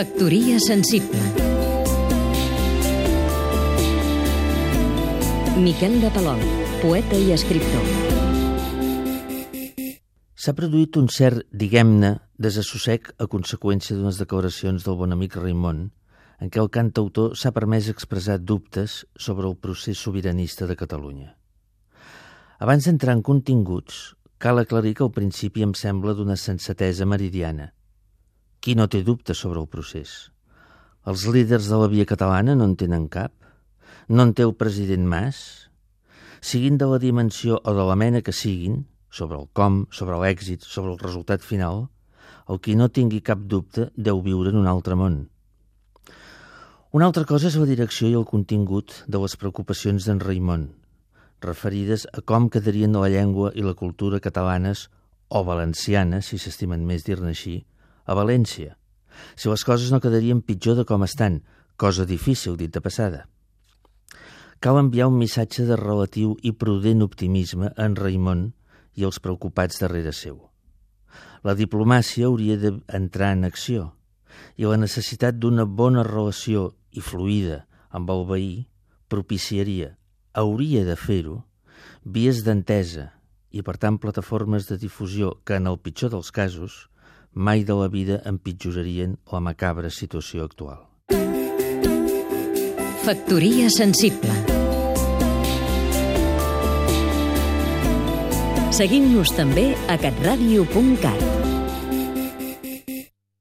Factoria sensible Miquel de Palol, poeta i escriptor S'ha produït un cert, diguem-ne, desassossec a conseqüència d'unes declaracions del bon amic Raimon en què el cantautor s'ha permès expressar dubtes sobre el procés sobiranista de Catalunya. Abans d'entrar en continguts, cal aclarir que al principi em sembla d'una sensatesa meridiana – qui no té dubtes sobre el procés? Els líders de la via catalana no en tenen cap? No en té el president Mas? Siguin de la dimensió o de la mena que siguin, sobre el com, sobre l'èxit, sobre el resultat final, el qui no tingui cap dubte deu viure en un altre món. Una altra cosa és la direcció i el contingut de les preocupacions d'en Raimon, referides a com quedarien la llengua i la cultura catalanes o valencianes, si s'estimen més dir-ne així, a València, si les coses no quedarien pitjor de com estan, cosa difícil dit de passada. Cal enviar un missatge de relatiu i prudent optimisme a en Raimon i els preocupats darrere seu. La diplomàcia hauria d'entrar en acció i la necessitat d'una bona relació i fluida amb el veí propiciaria, hauria de fer-ho, vies d'entesa i, per tant, plataformes de difusió que, en el pitjor dels casos, mai de la vida empitjorarien la macabra situació actual. Factoria sensible Seguim-nos també a catradio.cat